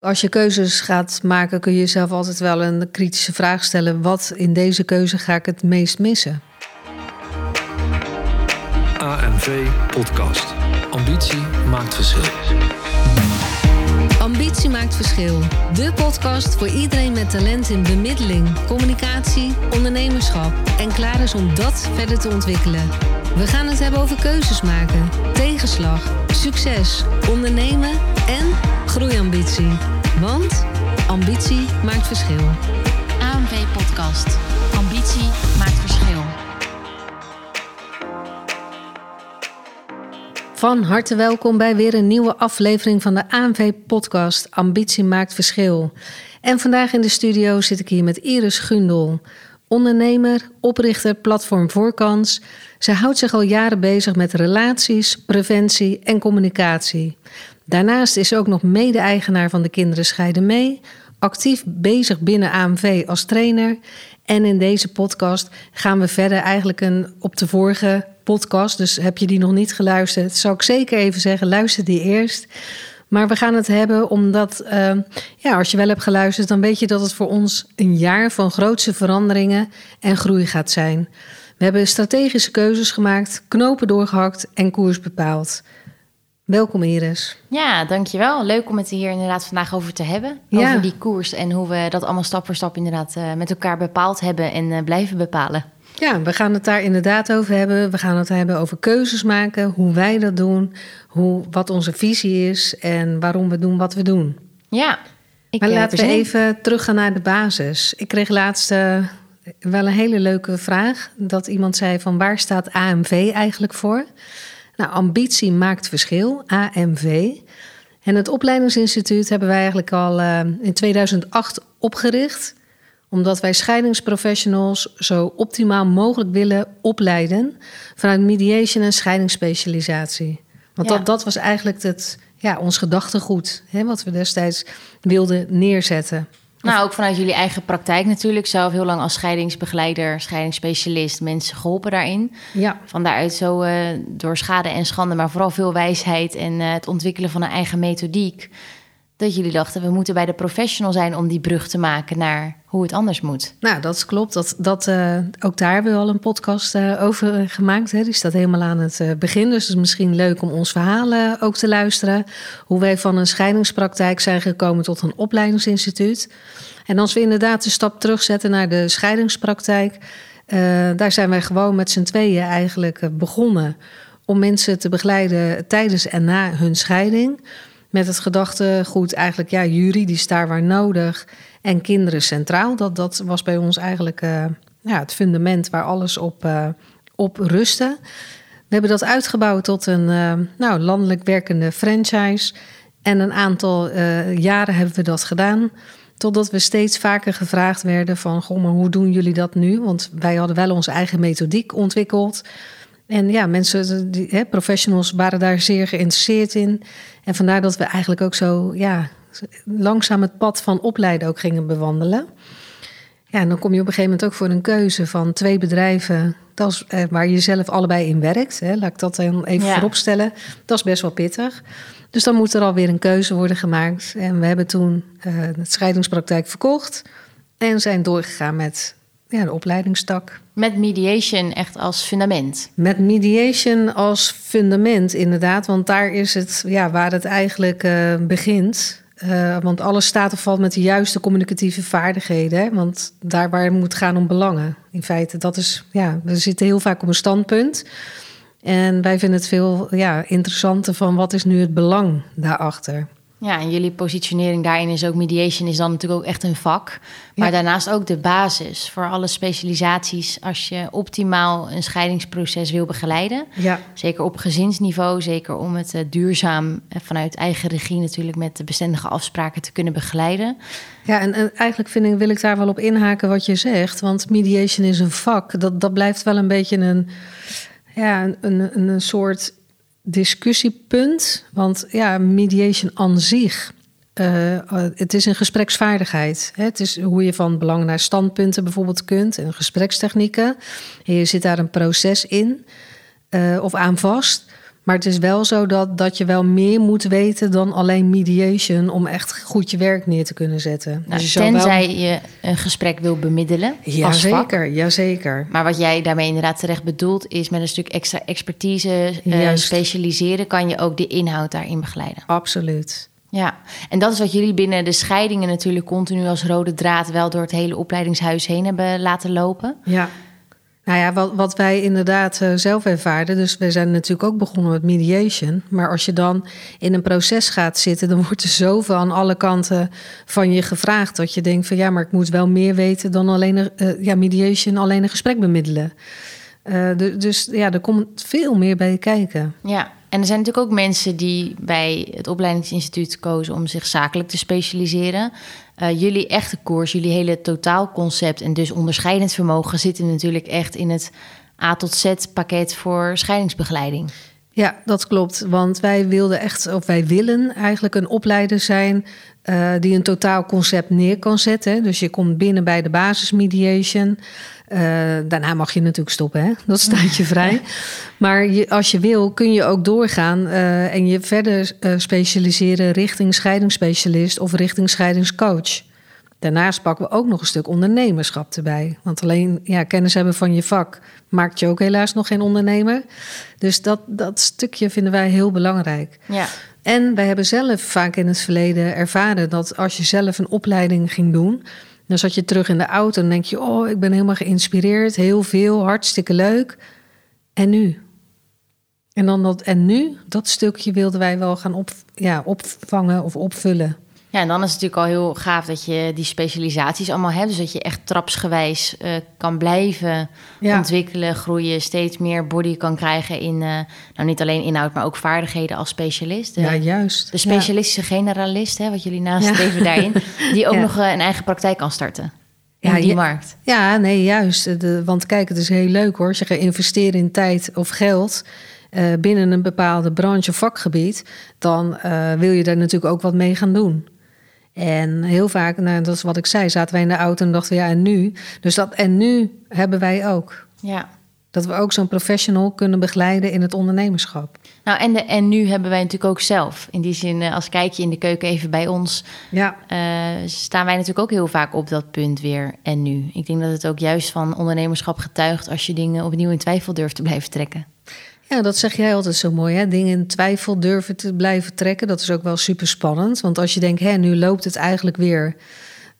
Als je keuzes gaat maken, kun je jezelf altijd wel een kritische vraag stellen: wat in deze keuze ga ik het meest missen? AMV Podcast. Ambitie maakt verschil. Ambitie maakt verschil. De podcast voor iedereen met talent in bemiddeling, communicatie, ondernemerschap en klaar is om dat verder te ontwikkelen. We gaan het hebben over keuzes maken, tegenslag, succes, ondernemen en groeiambitie. Want ambitie maakt verschil. AMV Podcast. Ambitie maakt verschil. Van harte welkom bij weer een nieuwe aflevering van de AMV Podcast. Ambitie maakt verschil. En vandaag in de studio zit ik hier met Iris Gundel. Ondernemer, oprichter Platform Voorkans. Ze houdt zich al jaren bezig met relaties, preventie en communicatie. Daarnaast is ze ook nog mede-eigenaar van de Kinderen Scheiden Mee, actief bezig binnen AMV als trainer. En in deze podcast gaan we verder eigenlijk een, op de vorige podcast. Dus heb je die nog niet geluisterd, zou ik zeker even zeggen, luister die eerst. Maar we gaan het hebben omdat, uh, ja, als je wel hebt geluisterd, dan weet je dat het voor ons een jaar van grootse veranderingen en groei gaat zijn. We hebben strategische keuzes gemaakt, knopen doorgehakt en koers bepaald. Welkom Iris. Ja, dankjewel. Leuk om het hier inderdaad vandaag over te hebben. Ja. Over die koers en hoe we dat allemaal stap voor stap inderdaad uh, met elkaar bepaald hebben en uh, blijven bepalen. Ja, we gaan het daar inderdaad over hebben. We gaan het hebben over keuzes maken, hoe wij dat doen, hoe, wat onze visie is en waarom we doen wat we doen. Ja, ik maar laten we even teruggaan naar de basis. Ik kreeg laatst uh, wel een hele leuke vraag. Dat iemand zei van waar staat AMV eigenlijk voor? Nou, ambitie maakt verschil, AMV. En het opleidingsinstituut hebben wij eigenlijk al uh, in 2008 opgericht, omdat wij scheidingsprofessionals zo optimaal mogelijk willen opleiden vanuit mediation en scheidingsspecialisatie. Want ja. dat, dat was eigenlijk het, ja, ons gedachtegoed, hè, wat we destijds wilden neerzetten. Nou, ook vanuit jullie eigen praktijk natuurlijk. Zelf heel lang als scheidingsbegeleider, scheidingsspecialist mensen geholpen daarin. Ja. Van daaruit zo uh, door schade en schande, maar vooral veel wijsheid en uh, het ontwikkelen van een eigen methodiek. Dat jullie dachten, we moeten bij de professional zijn om die brug te maken naar hoe het anders moet. Nou, dat klopt. Dat, dat, uh, ook daar hebben we al een podcast uh, over gemaakt. Hè. Die staat helemaal aan het uh, begin. Dus het is misschien leuk om ons verhaal ook te luisteren. Hoe wij van een scheidingspraktijk zijn gekomen tot een opleidingsinstituut. En als we inderdaad een stap terugzetten naar de scheidingspraktijk... daar zijn wij gewoon met z'n tweeën eigenlijk begonnen... om mensen te begeleiden tijdens en na hun scheiding... Met het gedachtegoed eigenlijk, ja, juridisch daar waar nodig en kinderen centraal. Dat, dat was bij ons eigenlijk uh, ja, het fundament waar alles op, uh, op rustte. We hebben dat uitgebouwd tot een uh, nou, landelijk werkende franchise. En een aantal jaren hebben we dat gedaan. Totdat we steeds vaker gevraagd werden van... Goh, maar hoe doen jullie dat nu? Want wij hadden wel onze eigen methodiek ontwikkeld... En ja, mensen, die, hè, professionals waren daar zeer geïnteresseerd in. En vandaar dat we eigenlijk ook zo ja, langzaam het pad van opleiden ook gingen bewandelen. Ja, en dan kom je op een gegeven moment ook voor een keuze van twee bedrijven dat is, eh, waar je zelf allebei in werkt. Hè. Laat ik dat dan even ja. vooropstellen. Dat is best wel pittig. Dus dan moet er alweer een keuze worden gemaakt. En we hebben toen uh, het scheidingspraktijk verkocht en zijn doorgegaan met ja, de opleidingstak. Met mediation echt als fundament. Met mediation als fundament, inderdaad. Want daar is het ja, waar het eigenlijk uh, begint. Uh, want alles staat of valt met de juiste communicatieve vaardigheden. Want daar waar het moet gaan om belangen. In feite, dat is, ja, we zitten heel vaak op een standpunt. En wij vinden het veel ja, interessanter van wat is nu het belang daarachter. Ja, en jullie positionering daarin is ook mediation is dan natuurlijk ook echt een vak. Maar ja. daarnaast ook de basis voor alle specialisaties als je optimaal een scheidingsproces wil begeleiden. Ja. Zeker op gezinsniveau, zeker om het uh, duurzaam uh, vanuit eigen regie natuurlijk met de bestendige afspraken te kunnen begeleiden. Ja, en, en eigenlijk vind ik, wil ik daar wel op inhaken wat je zegt. Want mediation is een vak. Dat, dat blijft wel een beetje een, ja, een, een, een soort discussiepunt. Want ja, mediation aan zich. Uh, het is een gespreksvaardigheid. Het is hoe je van belang naar standpunten bijvoorbeeld kunt en gesprekstechnieken. En je zit daar een proces in uh, of aan vast. Maar het is wel zo dat, dat je wel meer moet weten dan alleen mediation om echt goed je werk neer te kunnen zetten. Nou, dus je tenzij wel... je een gesprek wil bemiddelen. Ja, als vak. zeker. Ja, zeker. Maar wat jij daarmee inderdaad terecht bedoelt, is met een stuk extra expertise Juist. specialiseren, kan je ook de inhoud daarin begeleiden. Absoluut. Ja, en dat is wat jullie binnen de scheidingen natuurlijk continu als rode draad wel door het hele opleidingshuis heen hebben laten lopen. Ja. Nou ja, wat, wat wij inderdaad eh, zelf ervaarden. Dus we zijn natuurlijk ook begonnen met mediation. Maar als je dan in een proces gaat zitten, dan wordt er zoveel aan alle kanten van je gevraagd. Dat je denkt van ja, maar ik moet wel meer weten dan alleen een, eh, ja, mediation, alleen een gesprek bemiddelen. Eh, du- dus ja, er komt veel meer bij kijken. Ja, en er zijn natuurlijk ook mensen die bij het opleidingsinstituut kozen om zich zakelijk te specialiseren. Eh, jullie echte koers, jullie hele totaalconcept en dus onderscheidend vermogen zitten natuurlijk echt in het A tot Z pakket voor scheidingsbegeleiding. Ja, dat klopt. Want wij wilden echt, of wij willen eigenlijk een opleider zijn eh, die een totaal concept neer kan zetten. Dus je komt binnen bij de basismediation. Eh, daarna mag je natuurlijk stoppen, hè? dat staat je vrij. Maar je, als je wil, kun je ook doorgaan eh, en je verder specialiseren richting scheidingsspecialist of richting scheidingscoach. Daarnaast pakken we ook nog een stuk ondernemerschap erbij. Want alleen ja, kennis hebben van je vak maakt je ook helaas nog geen ondernemer. Dus dat, dat stukje vinden wij heel belangrijk. Ja, En wij hebben zelf vaak in het verleden ervaren dat als je zelf een opleiding ging doen, dan zat je terug in de auto en denk je: Oh, ik ben helemaal geïnspireerd, heel veel, hartstikke leuk. En nu? En dan dat en nu, dat stukje wilden wij wel gaan op, ja, opvangen of opvullen. Ja, en dan is het natuurlijk al heel gaaf dat je die specialisaties allemaal hebt. Dus dat je echt trapsgewijs eh, kan blijven Ja. ontwikkelen, groeien, steeds meer body kan krijgen in, eh, nou niet alleen inhoud, maar ook vaardigheden als specialist. De, Ja, juist. de specialistische generalist, hè, wat jullie nastreven daarin, die ook Ja. nog eh, een eigen praktijk kan starten. In Ja, die markt. Ja, nee, juist. De, want kijk, het is heel leuk hoor. Als je gaat investeren in tijd of geld binnen een bepaalde branche of vakgebied, dan wil je daar natuurlijk ook wat mee gaan doen. En heel vaak, nou, dat is wat ik zei, zaten wij in de auto en dachten we, ja, en nu? Dus dat en nu hebben wij ook. Ja. Dat we ook zo'n professional kunnen begeleiden in het ondernemerschap. Nou, en, de, en nu hebben wij natuurlijk ook zelf. In die zin, eh, als kijk je in de keuken even bij ons, Ja, eh, staan wij natuurlijk ook heel vaak op dat punt weer. En nu. Ik denk dat het ook juist van ondernemerschap getuigt als je dingen opnieuw in twijfel durft te blijven trekken. Ja, dat zeg jij altijd zo mooi. Hè? Dingen in twijfel durven te blijven trekken. Dat is ook wel super spannend. Want als je denkt, hè, nu loopt het eigenlijk weer.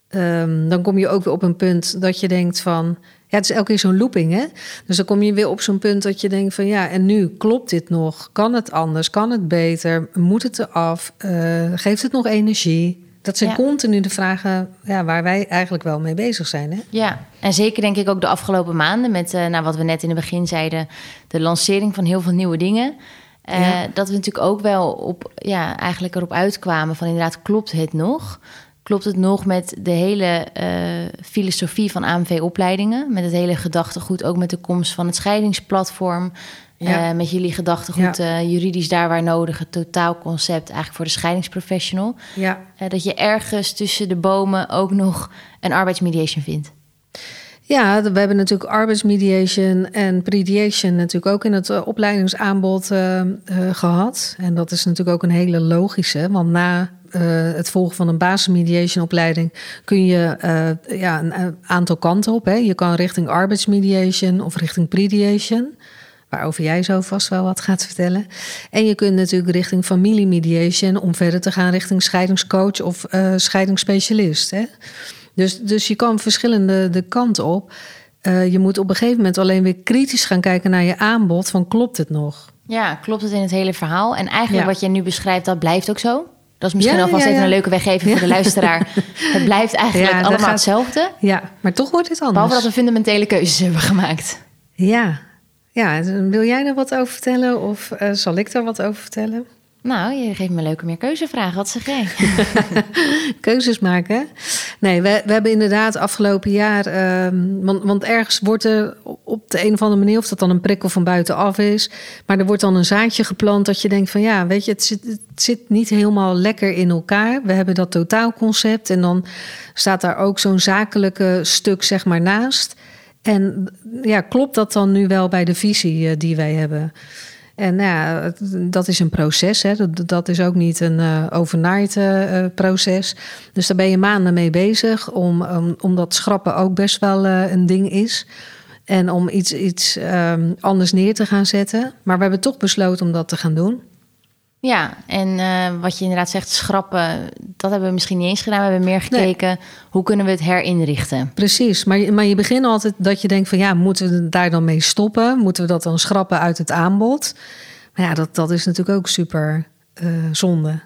ehm, dan kom je ook weer op een punt dat je denkt van. Ja, het is elke keer zo'n looping, hè? Dus dan kom je weer op zo'n punt dat je denkt van ja, en nu klopt dit nog? Kan het anders? Kan het beter? Moet het eraf? Eh, geeft het nog energie? Dat zijn Ja. continu de vragen ja, waar wij eigenlijk wel mee bezig zijn. Hè? Ja, en zeker denk ik ook de afgelopen maanden met nou, wat we net in het begin zeiden, de lancering van heel veel nieuwe dingen. Eh, Ja. Dat we natuurlijk ook wel op, ja, eigenlijk erop uitkwamen van inderdaad, klopt het nog? Klopt het nog met de hele eh, filosofie van AMV-opleidingen? Met het hele gedachtegoed, ook met de komst van het scheidingsplatform. Ja. eh, met jullie gedachtegoed, Ja. eh, juridisch daar waar nodig, het totaalconcept eigenlijk voor de scheidingsprofessional. Ja, Eh, dat je ergens tussen de bomen ook nog een arbeidsmediation vindt. Ja, we hebben natuurlijk arbeidsmediation en prediation natuurlijk ook in het opleidingsaanbod eh, eh, gehad. En dat is natuurlijk ook een hele logische, want na het volgen van een basismediation-opleiding kun je ja, een, een aantal kanten op. Hè. Je kan richting arbeidsmediation of richting prediation. Waarover jij zo vast wel wat gaat vertellen. En je kunt natuurlijk richting familiemediation om verder te gaan richting scheidingscoach of eh, scheidingsspecialist. Hè? Dus, dus je kan verschillende de kanten op. Eh, je moet op een gegeven moment alleen weer kritisch gaan kijken naar je aanbod. Van klopt het nog? Ja, klopt het in het hele verhaal? En eigenlijk Ja. wat je nu beschrijft, dat blijft ook zo? Dat is misschien Ja, alvast ja, even een leuke weggeven voor de luisteraar. Het blijft eigenlijk allemaal gaat- hetzelfde. Ja, maar toch wordt het anders. Behalve dat we fundamentele keuzes hebben gemaakt. Ja. Ja, wil jij er wat over vertellen of eh, zal ik er wat over vertellen? Nou, je geeft me leuke meer keuzevragen. Wat zeg jij? keuzes maken. Nee, we, we hebben inderdaad afgelopen jaar. ehm, want, want ergens wordt er op de een of andere manier, of dat dan een prikkel van buitenaf is. Maar er wordt dan een zaadje geplant dat je denkt van ja, weet je, het zit, het zit niet helemaal lekker in elkaar. We hebben dat totaalconcept en dan staat daar ook zo'n zakelijke stuk zeg maar naast. En ja, klopt dat dan nu wel bij de visie eh, die wij hebben? En nou ja, dat is een proces. Hè. Dat, is ook niet een eh, overnight eh, proces. Dus daar ben je maanden mee bezig. Om, om, omdat schrappen ook best wel een ding is. En om iets, iets ehm, anders neer te gaan zetten. Maar we hebben toch besloten om dat te gaan doen. Ja, en eh, wat je inderdaad zegt, schrappen, dat hebben we misschien niet eens gedaan. We hebben meer gekeken, hoe kunnen we het herinrichten? Precies, maar, je- maar je begint altijd dat je denkt van ja, moeten we daar dan mee stoppen? Moeten we dat dan schrappen uit het aanbod? Maar ja, dat, dat is natuurlijk ook super eh, zonde.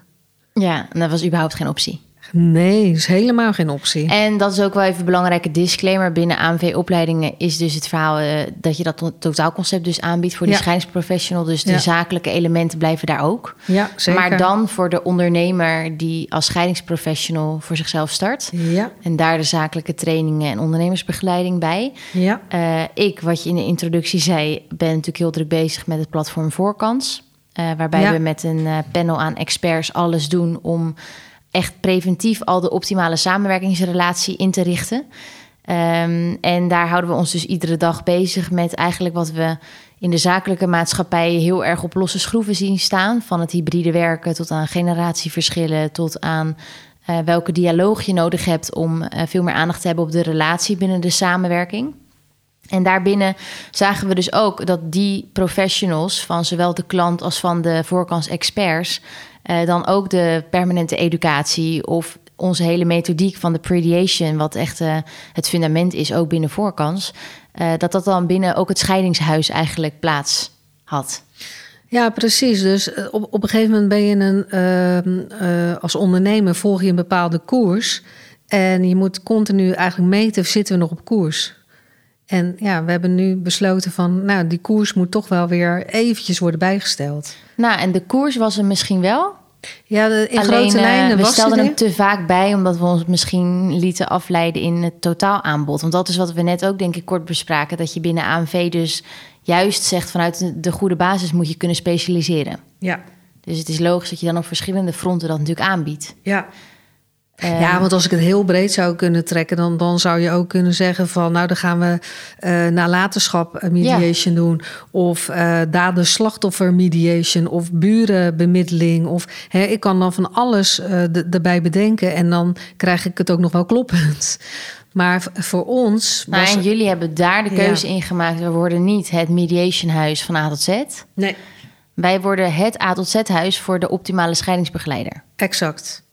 Ja, en dat was überhaupt geen optie. Nee, is helemaal geen optie. En dat is ook wel even een belangrijke disclaimer. Binnen AMV-opleidingen is dus het verhaal eh, dat je dat to- totaalconcept dus aanbiedt voor die Ja. scheidingsprofessional. Dus de Ja. zakelijke elementen blijven daar ook. Ja, zeker. Maar dan voor de ondernemer die als scheidingsprofessional voor zichzelf start. Ja, En daar de zakelijke trainingen en ondernemersbegeleiding bij. ja, Eh, ik, wat je in de introductie zei, ben natuurlijk heel druk bezig met het platform Voorkans. Eh, waarbij Ja. we met een panel aan experts alles doen om echt preventief al de optimale samenwerkingsrelatie in te richten. Ehm, en daar houden we ons dus iedere dag bezig met eigenlijk wat we in de zakelijke maatschappij heel erg op losse schroeven zien staan. Van het hybride werken tot aan generatieverschillen, tot aan eh, welke dialoog je nodig hebt om eh, veel meer aandacht te hebben op de relatie binnen de samenwerking. En daarbinnen zagen we dus ook dat die professionals van zowel de klant als van de voorkans-experts eh, dan ook de permanente educatie of onze hele methodiek van de prediation, wat echt eh, het fundament is ook binnen voorkans, eh, dat dat dan binnen ook het scheidingshuis eigenlijk plaats had. ja, precies. Dus op, op een gegeven moment ben je een, ehm, eh, als ondernemer volg je een bepaalde koers. En je moet continu eigenlijk meten, zitten we nog op koers? En ja, we hebben nu besloten van, nou, die koers moet toch wel weer eventjes worden bijgesteld. Nou, en de koers was er misschien wel, Ja, de, in Alleen, grote eh, lijnen we was stelden het hem te vaak bij, omdat we ons misschien lieten afleiden in het totaalaanbod. Want dat is wat we net ook, denk ik, kort bespraken. Dat je binnen AMV dus juist zegt vanuit de- de goede basis moet je kunnen specialiseren. Ja, Dus het is logisch dat je dan op verschillende fronten dat natuurlijk aanbiedt. ja. Ja, want als ik het heel breed zou kunnen trekken, dan, dan zou je ook kunnen zeggen van, nou, dan gaan we eh nalatenschap eh, mediation doen, of eh dader-slachtoffer mediation, of burenbemiddeling, of hè, ik kan dan van alles d- erbij bedenken en dan krijg ik het ook nog wel kloppend. Maar voor ons was en jullie hebben daar de Ja. keuze in gemaakt. We worden niet het mediation huis van A tot Z. nee, Wij worden het A tot Z huis voor de optimale scheidingsbegeleider. exact.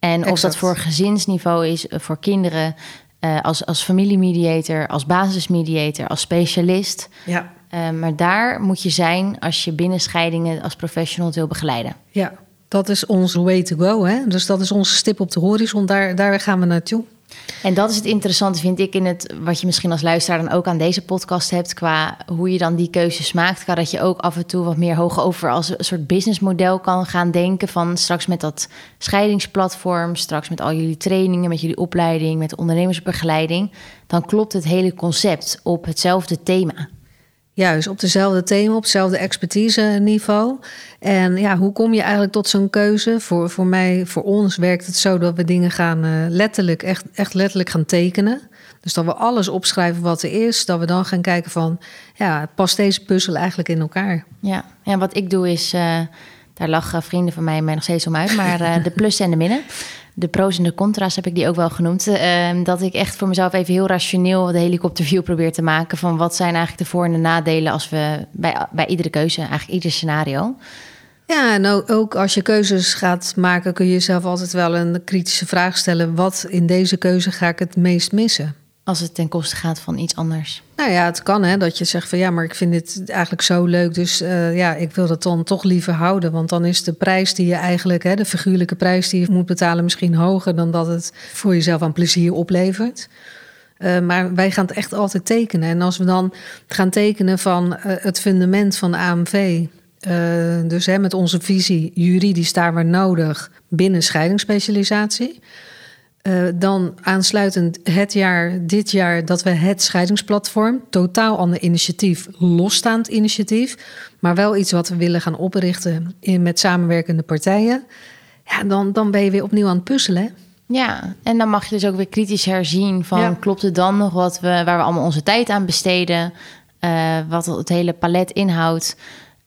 En of dat voor gezinsniveau is, eh, voor kinderen, eh, als, als familiemediator, als basismediator, als specialist. Ja, Eh, maar daar moet je zijn als je binnen scheidingen als professional wil begeleiden. ja. Dat is onze way to go, hè? Dus dat is onze stip op de horizon. Daar, daar gaan we naartoe. En dat is het interessante, vind ik, in het wat je misschien als luisteraar dan ook aan deze podcast hebt, qua hoe je dan die keuzes maakt. Qua dat je ook af en toe wat meer hoog over als een soort businessmodel kan gaan denken. Van straks met dat scheidingsplatform, straks met al jullie trainingen, met jullie opleiding, met de ondernemersbegeleiding. Dan klopt het hele concept op hetzelfde thema. Juist, op dezelfde thema, op hetzelfde expertise niveau. En ja, hoe kom je eigenlijk tot zo'n keuze? Voor, voor mij, voor ons werkt het zo dat we dingen gaan eh, letterlijk, echt, echt letterlijk gaan tekenen. Dus dat we alles opschrijven wat er is. Dat we dan gaan kijken van, ja, past deze puzzel eigenlijk in elkaar? Ja, en wat ik doe is, eh, daar lachen vrienden van mij mij nog steeds om uit, maar eh, de plus en de minnen. De pro's en de contra's heb ik die ook wel genoemd. Eh, dat ik echt voor mezelf even heel rationeel de helikopterview probeer te maken. Van wat zijn eigenlijk de voor- en de nadelen als we bij, bij iedere keuze, eigenlijk ieder scenario. Ja, en ook als je keuzes gaat maken, kun je jezelf altijd wel een kritische vraag stellen. Wat in deze keuze ga ik het meest missen? Als het ten koste gaat van iets anders. Nou ja, het kan hè, dat je zegt van ja, maar ik vind dit eigenlijk zo leuk. Dus eh, ja, ik wil dat dan toch liever houden. Want dan is de prijs die je eigenlijk, hè, de figuurlijke prijs die je moet betalen, misschien hoger dan dat het voor jezelf aan plezier oplevert. Eh, maar wij gaan het echt altijd tekenen. En als we dan gaan tekenen van eh, het fundament van de AMV. dus hè, met onze visie juridisch daar waar nodig binnen scheidingsspecialisatie. Eh, dan aansluitend het jaar, dit jaar, dat we het scheidingsplatform, totaal ander initiatief, losstaand initiatief, maar wel iets wat we willen gaan oprichten in, met samenwerkende partijen. Ja, dan, dan ben je weer opnieuw aan het puzzelen. hè? Ja, en dan mag je dus ook weer kritisch herzien van Ja. klopt klopt het dan nog wat we, waar we allemaal onze tijd aan besteden, eh, wat het hele palet inhoudt.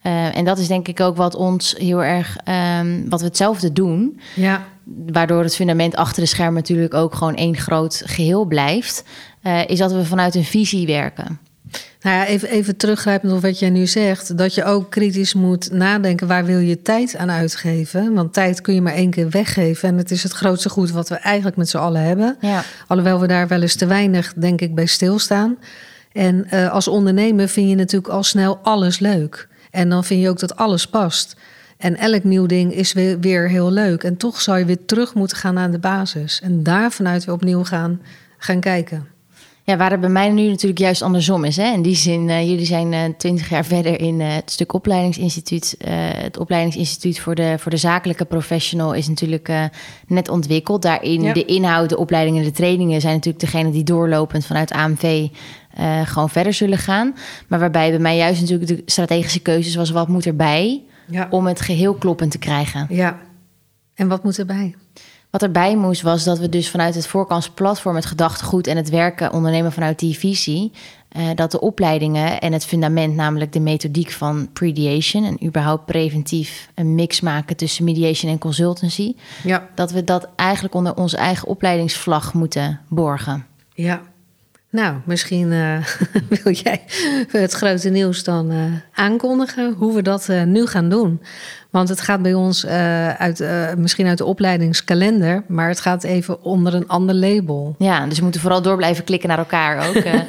Uh, en dat is denk ik ook wat ons heel erg, um, wat we hetzelfde doen. Ja. Waardoor het fundament achter de scherm natuurlijk ook gewoon één groot geheel blijft. Uh, is dat we vanuit een visie werken. Nou ja, even, even teruggrijpend op wat jij nu zegt. Dat je ook kritisch moet nadenken waar wil je tijd aan uitgeven. Want tijd kun je maar één keer weggeven. En het is het grootste goed wat we eigenlijk met z'n allen hebben. Ja. Alhoewel we daar wel eens te weinig, denk ik, bij stilstaan. En uh, als ondernemer vind je natuurlijk al snel alles leuk. En dan vind je ook dat alles past. En elk nieuw ding is weer, weer heel leuk. En toch zou je weer terug moeten gaan naar de basis. En daar vanuit weer opnieuw gaan, gaan kijken. Ja, waar het bij mij nu natuurlijk juist andersom is. Hè? In die zin, uh, jullie zijn uh, twintig jaar verder in uh, het stuk opleidingsinstituut. het opleidingsinstituut voor de, voor de zakelijke professional is natuurlijk net ontwikkeld. Daarin ja. de inhoud, de opleidingen, de trainingen zijn natuurlijk degene die doorlopend vanuit AMV gewoon verder zullen gaan. Maar waarbij bij mij juist natuurlijk de strategische keuzes was wat moet erbij ja. om het geheel kloppend te krijgen. Ja, en wat moet erbij? Wat erbij moest was dat we dus vanuit het voorkantsplatform, het gedachtegoed en het werken ondernemen vanuit die visie, uh, dat de opleidingen en het fundament, namelijk de methodiek van prediation en überhaupt preventief een mix maken tussen mediation en consultancy, ja. dat we dat eigenlijk onder onze eigen opleidingsvlag moeten borgen. Ja. Nou, misschien uh, wil jij het grote nieuws dan uh, aankondigen hoe we dat uh, nu gaan doen. Want het gaat bij ons uit, misschien uit de opleidingskalender, maar het gaat even onder een ander label. Ja, dus we moeten vooral door blijven klikken naar elkaar ook. nee,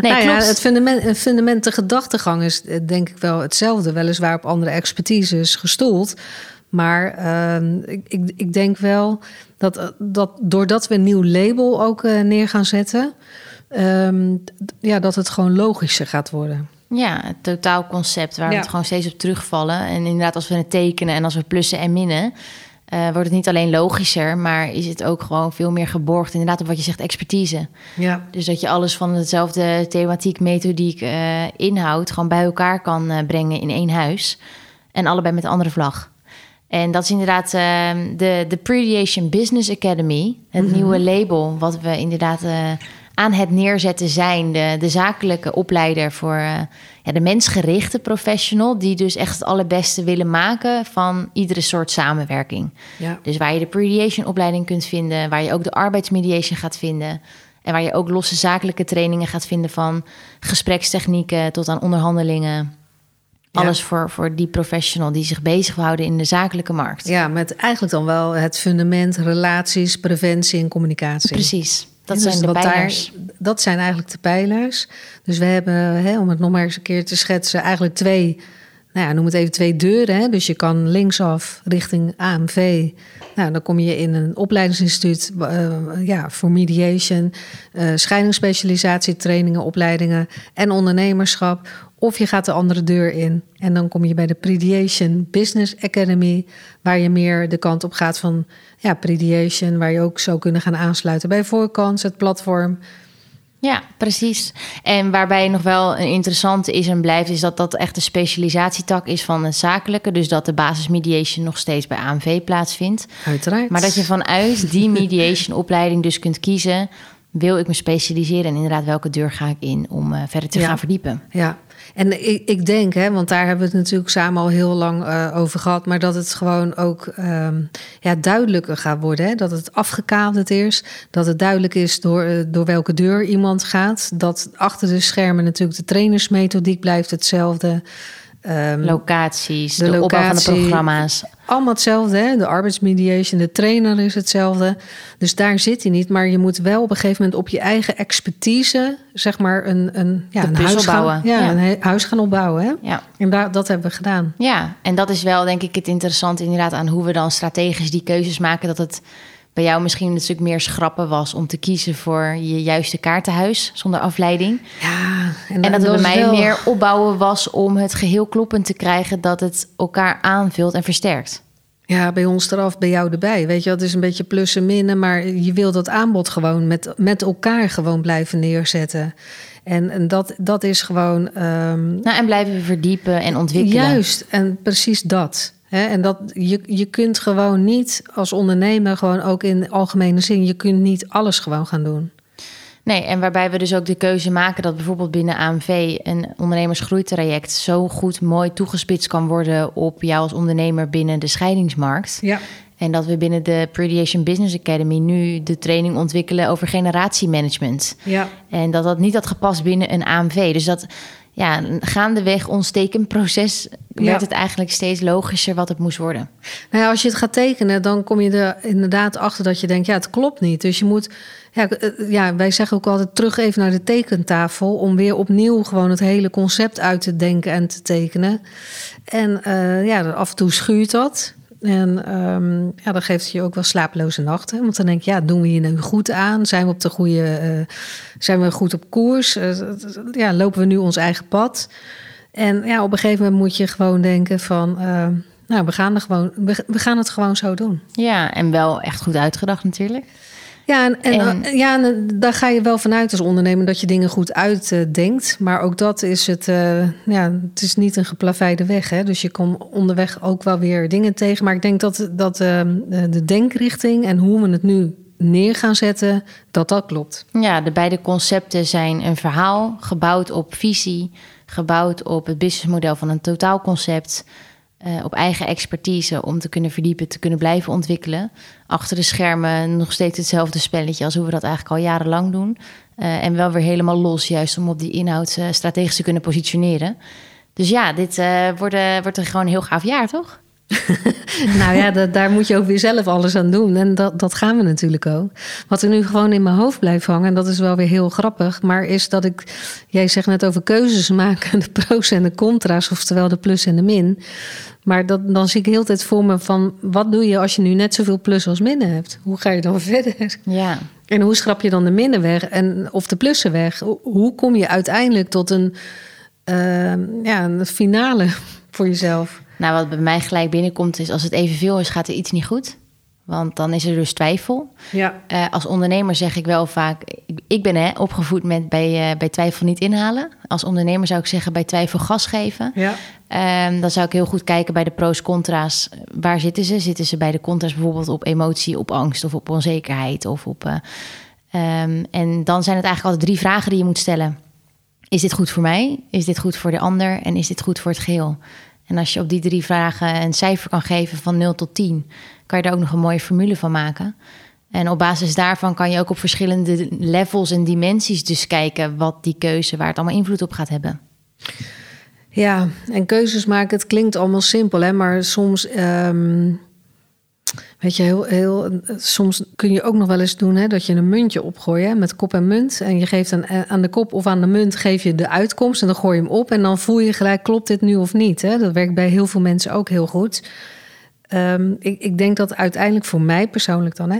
nou ja, het fundament, de gedachtegang is denk ik wel hetzelfde, weliswaar op andere expertises gestoeld. Maar uh, ik, ik, ik, denk wel dat, dat doordat we een nieuw label ook neer gaan zetten, um, ja, dat het gewoon logischer gaat worden. Ja, het totaalconcept waar ja. we het gewoon steeds op terugvallen. En inderdaad, als we het tekenen en als we plussen en minnen, uh, wordt het niet alleen logischer, maar is het ook gewoon veel meer geborgd. Inderdaad, op wat je zegt, expertise. Ja. Dus dat je alles van hetzelfde thematiek, methodiek, uh, inhoud gewoon bij elkaar kan uh, brengen in één huis. En allebei met een andere vlag. En dat is inderdaad de, de Prediation Business Academy, het mm -hmm. nieuwe label, wat we inderdaad aan het neerzetten zijn. De, de zakelijke opleider voor uh, ja, de mensgerichte professional. Die dus echt het allerbeste willen maken van iedere soort samenwerking. Ja. Dus waar je de prediation opleiding kunt vinden. Waar je ook de arbeidsmediation gaat vinden. En waar je ook losse zakelijke trainingen gaat vinden van gesprekstechnieken tot aan onderhandelingen. Ja. Alles voor, voor die professional die zich bezighouden in de zakelijke markt. Ja, met eigenlijk dan wel het fundament relaties, preventie en communicatie. Precies. Dat zijn de pijlers. Daar, dat zijn eigenlijk de pijlers. Dus we hebben, hè, om het nog maar eens een keer te schetsen, eigenlijk twee, nou ja, noem het even twee deuren. Hè. Dus je kan linksaf richting AMV. Nou, dan kom je in een opleidingsinstituut uh, ja, voor mediation, uh, scheidingsspecialisatie, trainingen, opleidingen en ondernemerschap. Of je gaat de andere deur in en dan kom je bij de Prediation Business Academy, waar je meer de kant op gaat van ja, Prediation, waar je ook zou kunnen gaan aansluiten bij Voorkans, het platform. Ja, precies. En waarbij nog wel een interessante is en blijft, is dat dat echt de specialisatietak is van het zakelijke. Dus dat de basismediation nog steeds bij AMV plaatsvindt. Uiteraard. Maar dat je vanuit die mediation opleiding dus kunt kiezen. Wil ik me specialiseren en inderdaad welke deur ga ik in om uh, verder te Ja. gaan verdiepen? Ja, en ik, denk, hè, want daar hebben we het natuurlijk samen al heel lang uh, over gehad, maar dat het gewoon ook um, ja, duidelijker gaat worden. Hè? Dat het afgekaderd is, dat het duidelijk is door, uh, door welke deur iemand gaat. Dat achter de schermen natuurlijk de trainersmethodiek blijft hetzelfde. Um, Locaties, de, de locatie, opbouw van de programma's. Allemaal hetzelfde, hè? de arbeidsmediation, de trainer is hetzelfde. Dus daar zit hij niet. Maar je moet wel op een gegeven moment op je eigen expertise, zeg maar, een, een, ja, een, huis, gaan, ja, ja. een huis gaan opbouwen. Hè? Ja. En daar, dat hebben we gedaan. Ja, en dat is wel denk ik het interessante inderdaad aan hoe we dan strategisch die keuzes maken. Dat het bij jou misschien een stuk meer schrappen was om te kiezen voor je juiste kaartenhuis zonder afleiding. Ja, en, en dat het bij mij wel... meer opbouwen was om het geheel kloppend te krijgen dat het elkaar aanvult en versterkt. Ja, bij ons eraf, bij jou erbij. Weet je, het is een beetje plus en minnen, maar je wil dat aanbod gewoon met, met elkaar gewoon blijven neerzetten. En, en dat, dat is gewoon. Um... Nou, en blijven verdiepen en ontwikkelen. Juist, en precies dat. He, en dat, je, je kunt gewoon niet als ondernemer, gewoon ook in algemene zin, je kunt niet alles gewoon gaan doen. Nee, en waarbij we dus ook de keuze maken dat bijvoorbeeld binnen AMV een ondernemersgroeitraject zo goed mooi toegespitst kan worden op jou als ondernemer binnen de scheidingsmarkt. Ja. En dat we binnen de Prediation Business Academy nu de training ontwikkelen over generatiemanagement. Ja. En dat dat niet had gepast binnen een AMV. Dus dat ja, gaandeweg ons tekenproces werd Ja. het eigenlijk steeds logischer wat het moest worden. Nou ja, als je het gaat tekenen, dan kom je er inderdaad achter dat je denkt, ja, het klopt niet. Dus je moet, ja, eh, ja, wij zeggen ook altijd terug even naar de tekentafel om weer opnieuw gewoon het hele concept uit te denken en te tekenen. En eh, ja, af en toe schuurt dat. En ehm, ja, dan geeft je ook wel slapeloze nachten. Want dan denk je, ja, doen we hier nu goed aan? Zijn we op de goede, eh, zijn we goed op koers? Eh, ja, lopen we nu ons eigen pad? En ja, op een gegeven moment moet je gewoon denken van, eh, nou, we gaan, er gewoon, we gaan het gewoon zo doen. Ja, en wel echt goed uitgedacht natuurlijk. Ja, en, en, En- eh, ja, en, eh, daar ga je wel vanuit als ondernemer dat je dingen goed uitdenkt. maar ook dat is het, eh, ja, het is niet een geplaveide weg. Hè? Dus je komt onderweg ook wel weer dingen tegen. Maar ik denk dat, dat de denkrichting en hoe we het nu neer gaan zetten, dat dat klopt. Ja, de beide concepten zijn een verhaal gebouwd op visie, gebouwd op het businessmodel van een totaalconcept, eh, op eigen expertise om te kunnen verdiepen, te kunnen blijven ontwikkelen. Achter de schermen nog steeds hetzelfde spelletje als hoe we dat eigenlijk al jarenlang doen. Eh, en wel weer helemaal los, juist om op die inhoud eh, strategisch te kunnen positioneren. Dus ja, dit wordt, wordt er gewoon een heel gaaf jaar, toch? nou ja, da- daar moet je ook weer zelf alles aan doen. En dat, dat gaan we natuurlijk ook. Wat er nu gewoon in mijn hoofd blijft hangen, en dat is wel weer heel grappig, maar is dat ik, jij zegt net over keuzes maken, de pro's en de contra's, oftewel de plus en de min. Maar dat, dan zie ik heel tijd voor me van, wat doe je als je nu net zoveel plus als minnen hebt? Hoe ga je dan verder? Ja, En hoe schrap je dan de minnen weg en, of de plussen weg? Hoe- kom je uiteindelijk tot een, eh, ja, een finale voor jezelf? Nou, wat bij mij gelijk binnenkomt is... als het evenveel is, gaat er iets niet goed. Want dan is er dus twijfel. Ja. Eh, als ondernemer zeg ik wel vaak... Ik, ik ben hè, opgevoed met bij, eh, bij twijfel niet inhalen. Als ondernemer zou ik zeggen bij twijfel gas geven. Ja. Ehm, dan zou ik heel goed kijken bij de pro's, contra's. Waar zitten ze? Zitten ze bij de contra's bijvoorbeeld op emotie, op angst of op onzekerheid? Of op, eh, ehm, en dan zijn het eigenlijk altijd drie vragen die je moet stellen. Is dit goed voor mij? Is dit goed voor de ander? En is dit goed voor het geheel? En als je op die drie vragen een cijfer kan geven van 0 tot 10, kan je daar ook nog een mooie formule van maken. En op basis daarvan kan je ook op verschillende levels en dimensies dus kijken wat die keuze, waar het allemaal invloed op gaat hebben. Ja, en keuzes maken, het klinkt allemaal simpel, hè, maar soms, ehm, weet je, heel, heel, soms kun je ook nog wel eens doen hè, dat je een muntje opgooit hè, met kop en munt. En je geeft aan, aan de kop of aan de munt geef je de uitkomst en dan gooi je hem op. En dan voel je gelijk, klopt dit nu of niet? Hè? Dat werkt bij heel veel mensen ook heel goed. Ehm, ik, ik denk dat uiteindelijk voor mij persoonlijk dan, hè,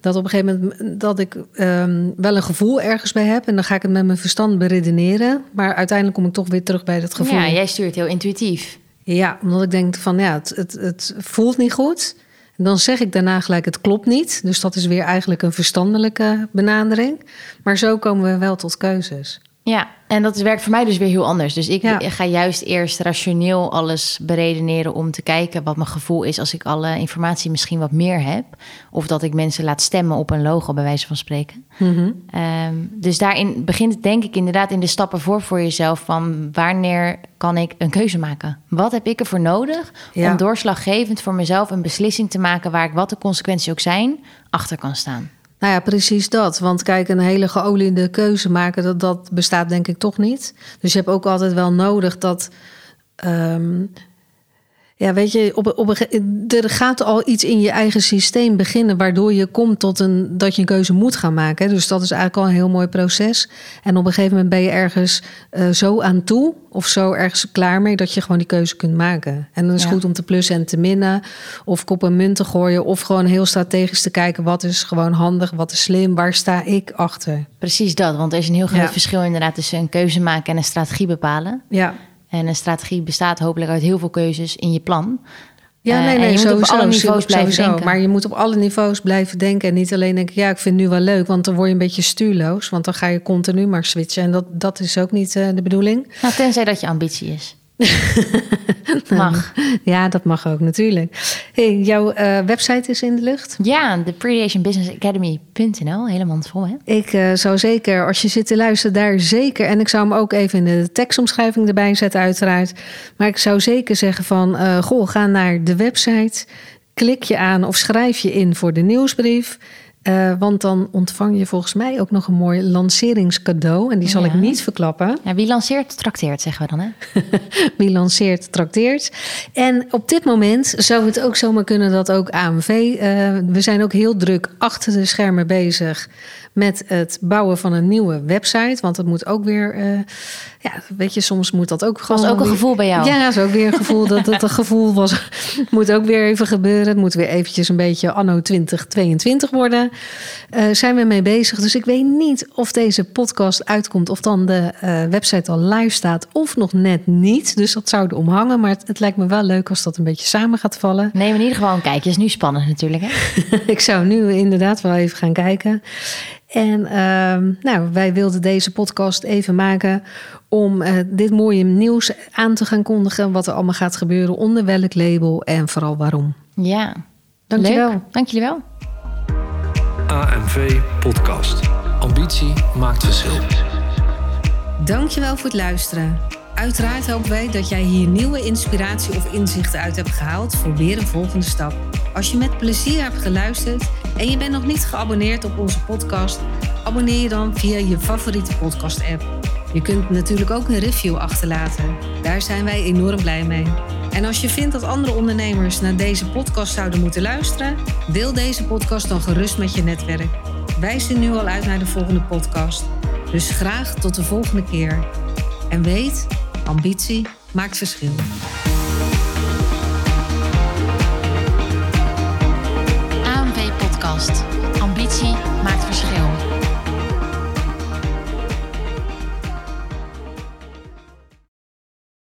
dat op een gegeven moment dat ik ehm, wel een gevoel ergens bij heb en dan ga ik het met mijn verstand beredeneren, maar uiteindelijk kom ik toch weer terug bij dat gevoel. Ja, jij stuurt heel intuïtief. Ja, omdat ik denk van ja, het, het, het voelt niet goed. Dan zeg ik daarna gelijk het klopt niet. Dus dat is weer eigenlijk een verstandelijke benadering. Maar zo komen we wel tot keuzes. Ja, en dat werkt voor mij dus weer heel anders. Dus ik Ja. ga juist eerst rationeel alles beredeneren om te kijken wat mijn gevoel is als ik alle informatie misschien wat meer heb. Of dat ik mensen laat stemmen op een logo, bij wijze van spreken. Mhm. Ehm, dus daarin begint het denk ik inderdaad in de stappen voor voor jezelf van wanneer kan ik een keuze maken? Wat heb ik ervoor nodig Ja. om doorslaggevend voor mezelf een beslissing te maken waar ik wat de consequenties ook zijn, achter kan staan? Nou ja, precies dat. Want kijk, een hele geoliede keuze maken, dat, dat bestaat denk ik toch niet. Dus je hebt ook altijd wel nodig dat. ehm, ja, weet je, op, op er gaat al iets in je eigen systeem beginnen, waardoor je komt tot een dat je een keuze moet gaan maken. Dus dat is eigenlijk al een heel mooi proces. En op een gegeven moment ben je ergens eh, zo aan toe, of zo ergens klaar mee, dat je gewoon die keuze kunt maken. En dan is het Ja. goed om te plussen en te minnen, of kop en munt te gooien, of gewoon heel strategisch te kijken wat is gewoon handig, wat is slim, waar sta ik achter. Precies dat, want er is een heel groot Ja. verschil inderdaad tussen een keuze maken en een strategie bepalen. Ja. En een strategie bestaat hopelijk uit heel veel keuzes in je plan. Ja, Eh, nee, nee, moet op sowieso, alle niveaus blijven sowieso. denken. Maar je moet op alle niveaus blijven denken. En niet alleen denken, ja, ik vind het nu wel leuk. Want dan word je een beetje stuurloos. Want dan ga je continu maar switchen. En dat, dat is ook niet eh, de bedoeling. Nou, tenzij dat je ambitie is. Mag. Ja, dat mag ook natuurlijk. Hey, jouw eh, website is in de lucht. Ja, de predationbusinessacademy.nl. Helemaal vol, hè? Ik eh, zou zeker, als je zit te luisteren, daar zeker... en ik zou hem ook even in de tekstomschrijving erbij zetten, uiteraard. Maar ik zou zeker zeggen van... eh, goh, ga naar de website, klik je aan of schrijf je in voor de nieuwsbrief... Eh, want dan ontvang je volgens mij ook nog een mooi lanceringscadeau. En die zal Ja. ik niet verklappen. Ja, wie lanceert, trakteert, zeggen we dan, hè? Wie lanceert, trakteert. En op dit moment zou het ook zomaar kunnen dat ook AMV... eh, we zijn ook heel druk achter de schermen bezig... met het bouwen van een nieuwe website. Want het moet ook weer... eh, ja, weet je, soms moet dat ook gewoon... Was ook een weer- gevoel bij jou? Ja, is ook weer een gevoel dat het een gevoel was. moet ook weer even gebeuren. Het moet weer eventjes een beetje anno 2022 worden. Eh zijn we mee bezig. Dus ik weet niet of deze podcast uitkomt... of dan de eh, website al live staat of nog net niet. Dus dat zou er om hangen. Maar het, het lijkt me wel leuk als dat een beetje samen gaat vallen. Neem in ieder geval een kijkje. is nu spannend natuurlijk, hè? ik zou nu inderdaad wel even gaan kijken. En ehm, nou, wij wilden deze podcast even maken om eh, dit mooie nieuws aan te gaan kondigen. Wat er allemaal gaat gebeuren, onder welk label en vooral waarom. Ja. Dankjewel. Dank jullie wel. AMV Podcast. Ambitie maakt verschil. Dankjewel voor het luisteren. Uiteraard hopen wij dat jij hier nieuwe inspiratie of inzichten uit hebt gehaald voor weer een volgende stap. Als je met plezier hebt geluisterd en je bent nog niet geabonneerd op onze podcast, abonneer je dan via je favoriete podcast-app. Je kunt natuurlijk ook een review achterlaten. Daar zijn wij enorm blij mee. En als je vindt dat andere ondernemers naar deze podcast zouden moeten luisteren, deel deze podcast dan gerust met je netwerk. Wij zien nu al uit naar de volgende podcast. Dus graag tot de volgende keer. En weet, ambitie maakt verschil. Ambitie